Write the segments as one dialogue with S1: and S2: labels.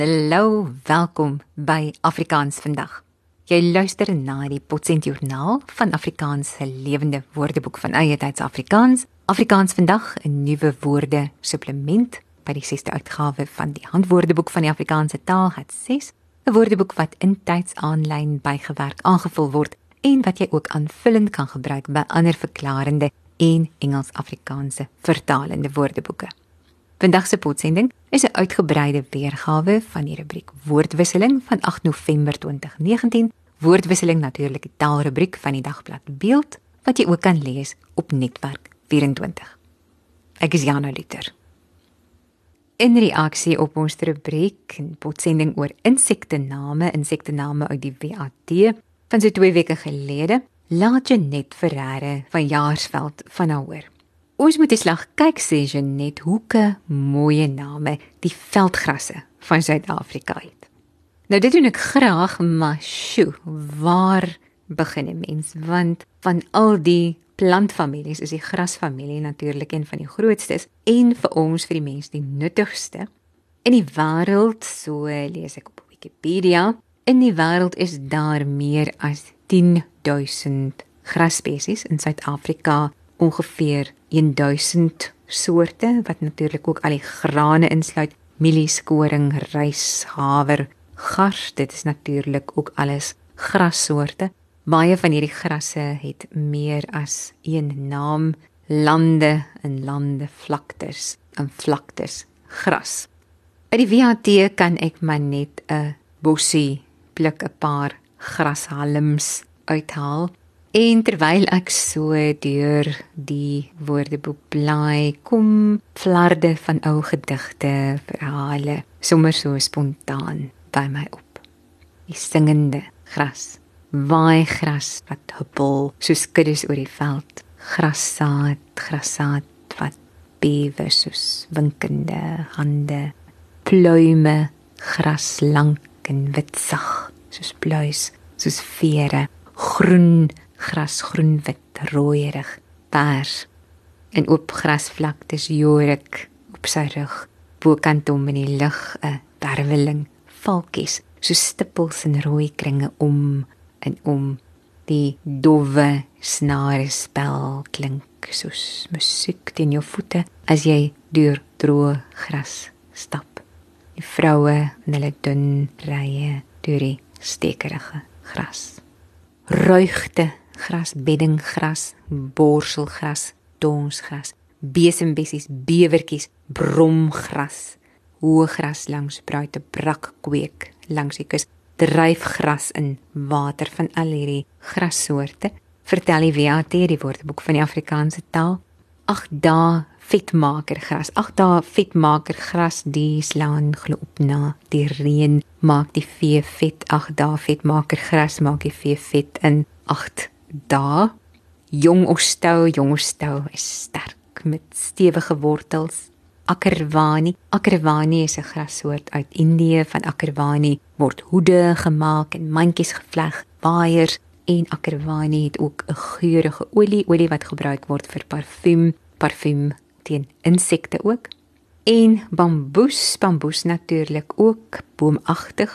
S1: Hallo, welkom by Afrikaans vandag. Jy luister na die Potsent Journaal van Afrikaans se lewende woordeboek van eie tyds Afrikaans. Afrikaans vandag 'n nuwe woorde supplement by die 6ste uitgawe van die Handwoordeboek van die Afrikaanse taal het 6, 'n woordeboek wat intyds aanlyn bygewerk aangevul word en wat jy ook aanvullend kan gebruik by ander verklarende en Engels-Afrikaanse vertalende woordeboeke. Vandag se potsending is 'n uitgebreide weergawe van die rubriek Woordwisseling van 8 November 2019. Woordwisseling natuurlik die taalrubriek van die dagblad Beeld wat jy ook kan lees op Netwerk 24. Ek is Jana Liter. In reaksie op ons rubriek en potsending oor insektename, insektename uit die WAT van so 2 weke gelede, laat jy net Ferreira van Jaarsveld van hoor. Ons moet eens lag kyk sê Jenet hoeke mooi name die veldgrasse van Suid-Afrika het. Nou dit doen ek graag, maar sjo, waar begin 'n mens? Want van al die plantfamilies is die grasfamilie natuurlik een van die grootstes en vir ons vir die mens die nuttigste in die wêreld, so lees ek op Wikipedia. In die wêreld is daar meer as 10000 grasspesies in Suid-Afrika ongeveer 1000 soorte wat natuurlik ook al die grane insluit, mielies, koring, rys, haver, gars, dit is natuurlik ook alles grassoorte. Baie van hierdie grasse het meer as een naam, lande en lande vlaktes en vlaktes gras. By die WAT kan ek maar net 'n bossie pluk 'n paar grashalms uithaal En terwyl ek so deur die woordeboek blaai, kom flarde van ou gedigte, verhale, sommer so spontaan by my op. Die singende gras, waai gras wat huppel soos kuddes oor die veld, grassaad, grassaad wat bewe soos winkende hande, pluime, gras lank en wit sag, soos pluis, soos vere, groen gras groen wit rooierig pers en oop grasvlaktes jorik op sy rug bokant hom in die lug 'n werweling valkies so stippels en rooi kringe om en om. Die dowwe snare spel klink soos musiek teen jou voete as jy deur droë gras stap. Die vroue in hulle dun rye deur die stekerige gras. Ruigte gras, beddinggras, borselgras, donsgras, besembessies, bewertjies, bromgras, hoëgras langs bruite brak kweek langs die kus, dryfgras in water van al hierdie grassoorte. Vertel die WAT die woordeboek van die Afrikaanse taal. Ag da vetmaker gras. Ag da vetmaker gras die slaan glo op na die reën maak die vee vet. Ag da vetmaker gras maak die vee vet in 8 daar jong ostou jong ostou is sterk met stewige wortels. Akkerwani akkerwani is 'n grassoort uit Indië. Van akkerwani word hoede gemaak en mandjies gevleg baaiers en akkerwani het ook 'n geurende olie olie wat gebruik word vir parfuum parfuum teen insekte ook. En bamboes bamboes natuurlik ook boomagtig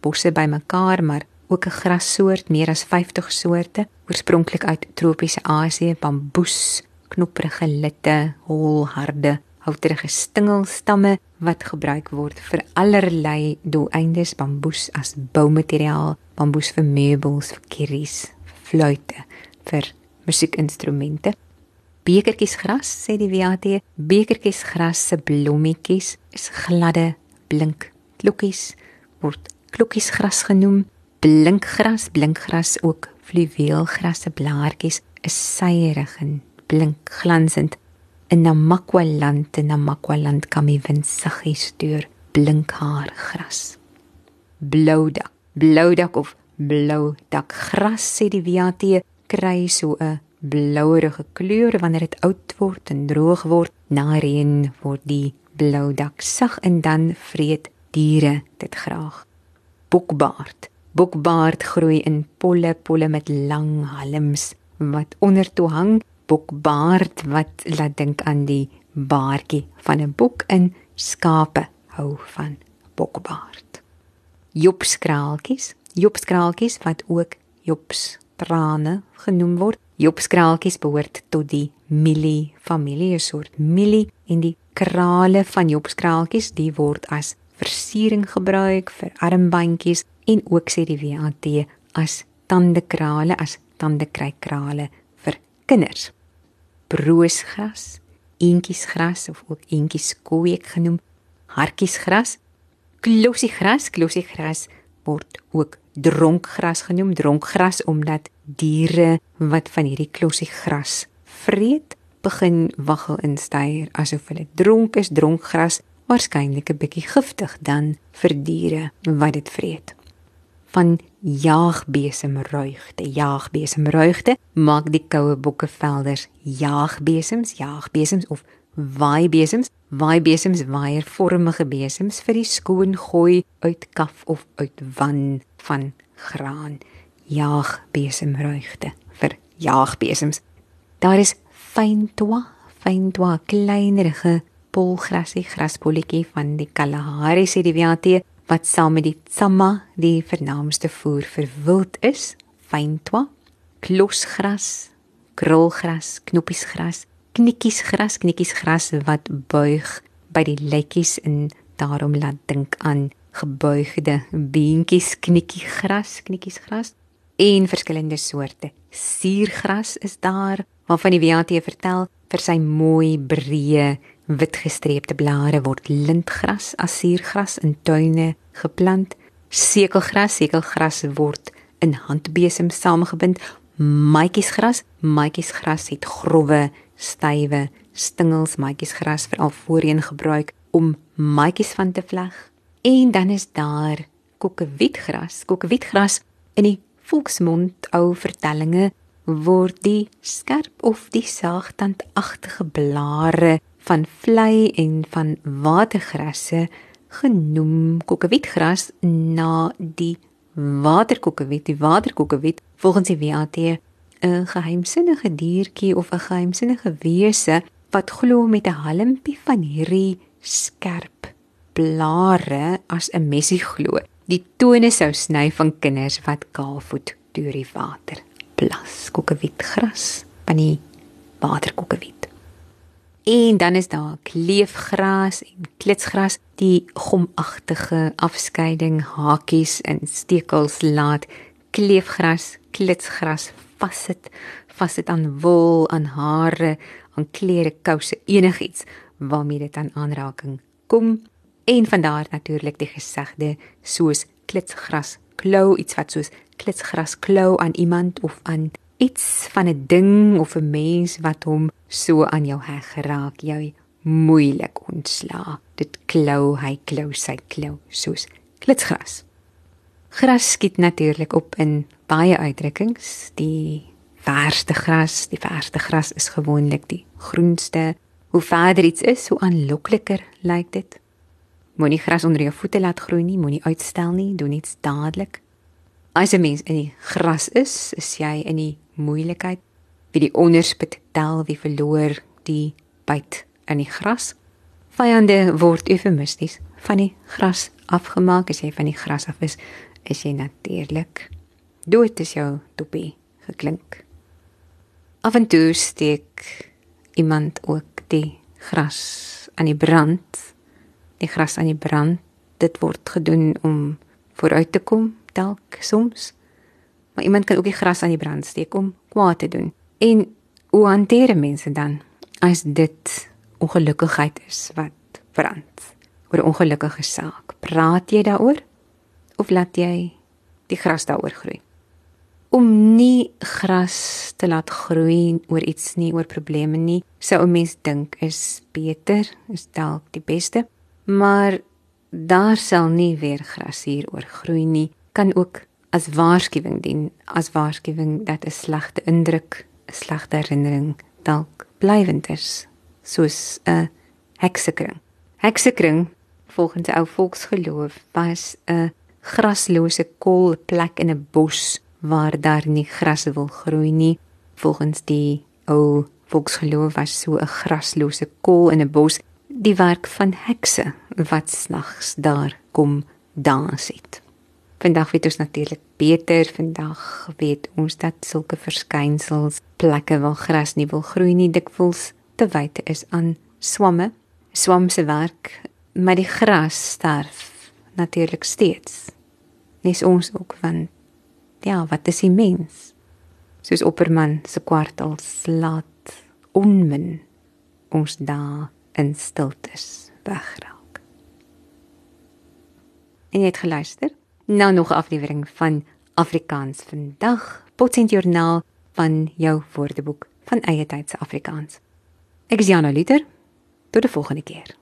S1: bosse bymekaar maar ook 'n grassoort, meer as 50 soorte, oorspronklik uit tropiese Asië, bamboes, knoprige litte, holharde, houterige stingelstamme wat gebruik word vir allerlei doeleindes, bamboes as boumateriaal, bamboes vir meubels, vir kerries, fluitte, vir musiekinstrumente. Bekertjies gras, sê die WAT, bekertjies gras se blommetjies is gladde, blink klokkies word klokkies gras genoem blinkgras, blinkgras ook fluweelgrasse blaartjies is suierig en blink glansend. In Namakwa-land, in Namakwa-land kan jy wind saggies deur blinkhaar gras. Bloudak, bloudak of bloudak gras sê die WAT kry so 'n blouerige kleur wanneer dit oud word en droog word. Na reën word die bloudak sag en dan vreet diere dit graag. Bokbaard Bokbaard groei in polle polle met lang halms wat onder toe hang. Bokbaard wat laat dink aan die baardjie van 'n bok in skape hou van bokbaard. Jopskraaltjies, jopskraaltjies wat ook jopstrane genoem word. Jopskraaltjies behoort tot die mielie familie, 'n soort mielie en die krale van jopskraaltjies, die word as versiering gebruik vir armbandjies en ook sê die WAT as tandekrale as tandekrykrale vir kinders. Broosgras, eentjiesgras of ook eentjieskooiek genoem, hartjiesgras, klossiegras, klossiegras word ook dronkgras genoem, dronkgras omdat diere wat van hierdie klossiegras vreet, begin waggel en styr asof hulle dronk is, dronkgras waarskynlik 'n bietjie giftig dan vir diere wat dit vreet van jaagbesemruigte. Jaagbesemruigte maak die koue bokkevelders jaagbesems, jaagbesems of waaibesems. Waaibesems waaiervormige besems vir die skoon gooi uit kaf of uit wan van graan. Jaagbesemruigte vir jaagbesems. Daar is fyntoa, fyntoa kleinerige polgrasie graspolletjie van die Kalahari WAT wat saam met die tsamma die vernaamste voer vir wild is, fyntoa, klosgras, krulgras, knoppiesgras, knikkiesgras, knikkiesgras wat buig by die lytjies en daarom laat dink aan gebuigde beentjies, knikkiegras, knikkiesgras en verskillende soorte. Suurgras is daar waarvan die WAT vertel vir sy mooi breë wit gestreepte blare word lintgras as suurgras in tuine geplant. Sekelgras, sekelgras word in handbesem saamgebind. Maatjiesgras, maatjiesgras het grouwe, stywe stingels. Maatjiesgras veral voorheen gebruik om maatjies van te vleg. En dan is daar kokkewietgras. Kokkewietgras in die volksmond ou vertellinge word die skerp of die saagtandagtige blare van vlei en van watergrasse genoem kokkewietgras na die waterkokkewiet, die waterkokkewiet volgens die WAT 'n geheimsinnige diertjie of 'n geheimsinnige wese wat glo met 'n halmpie van hierdie skerp blare as 'n messie glo. Die tone sou sny van kinders wat kaalvoet deur die water plas. Kokkewietgras van die waterkokkewiet. En dan is daar kleefgras en klitsgras, die gomagtige afskeiding hakies en stekels laat kleefgras, klitsgras vassit, vassit aan wol, aan hare, aan klere, kouse, enigiets waarmee dit aan aanraking kom. En van daar natuurlik die gesegde soos klitsgras klou iets wat soos klitsgras klou aan iemand of aan iets van 'n ding of 'n mens wat hom so aan jou heg geraak, jou moeilik ontsla. Dit klou, hy klou sy klou soos klitsgras. Gras skiet natuurlik op in baie uitdrukkings. Die verste gras, die verste gras is gewoonlik die groenste. Hoe verder iets is, hoe aanlokliker lyk dit. Moenie gras onder jou voete laat groei nie, moenie uitstel nie, doen iets dadelik. As 'n mens in die gras is, is jy in die moeilikheid wie die onderspit tel wie verloor die byt in die gras. Vyande word eufemisties van die gras afgemaak. As jy van die gras af is is jy natuurlik dood is jou topie geklink. Af en toe steek iemand ook die gras aan die brand. Die gras aan die brand dit word gedoen om vooruit te kom dalk soms maar iemand kan ook die gras aan die brand steek om kwaad te doen. En hoe hanteer mense dan as dit ongelukkigheid is wat brand? Oor 'n ongelukkige saak. Praat jy daaroor of laat jy die gras daaroor groei? Om nie gras te laat groei oor iets nie, oor probleme nie, sou 'n mens dink is beter, is dalk die beste, maar daar sal nie weer gras hier oor groei nie, kan ook as waarskuwing dien, as waarskuwing dat 'n slegte indruk, 'n slegte herinnering dalk blywend is, soos 'n heksekring. Heksekring, volgens ou volksgeloof, was 'n graslose koel plek in 'n bos waar daar nie gras wil groei nie. Volgens die ou volksgeloof was so 'n graslose koel in 'n bos die werk van hekse wat snags daar kom dans het. Vandag weet ons natuurlik beter. Vandag weet ons dat sulke verskynsels, plekke waar gras nie wil groei nie, dikwels te wyte is aan swamme. Swam se werk, maar die gras sterf natuurlik steeds. Nes ons ook van ja, wat is die mens? Soos Opperman se kwartels laat onmin ons daar in stiltes wegraak. En jy het geluister? Nou nog 'n aflewering van Afrikaans vandag, Potsent Journaal van jou woordeboek van eie tyd se Afrikaans. Ek is Jana Liter. Tot die volgende keer.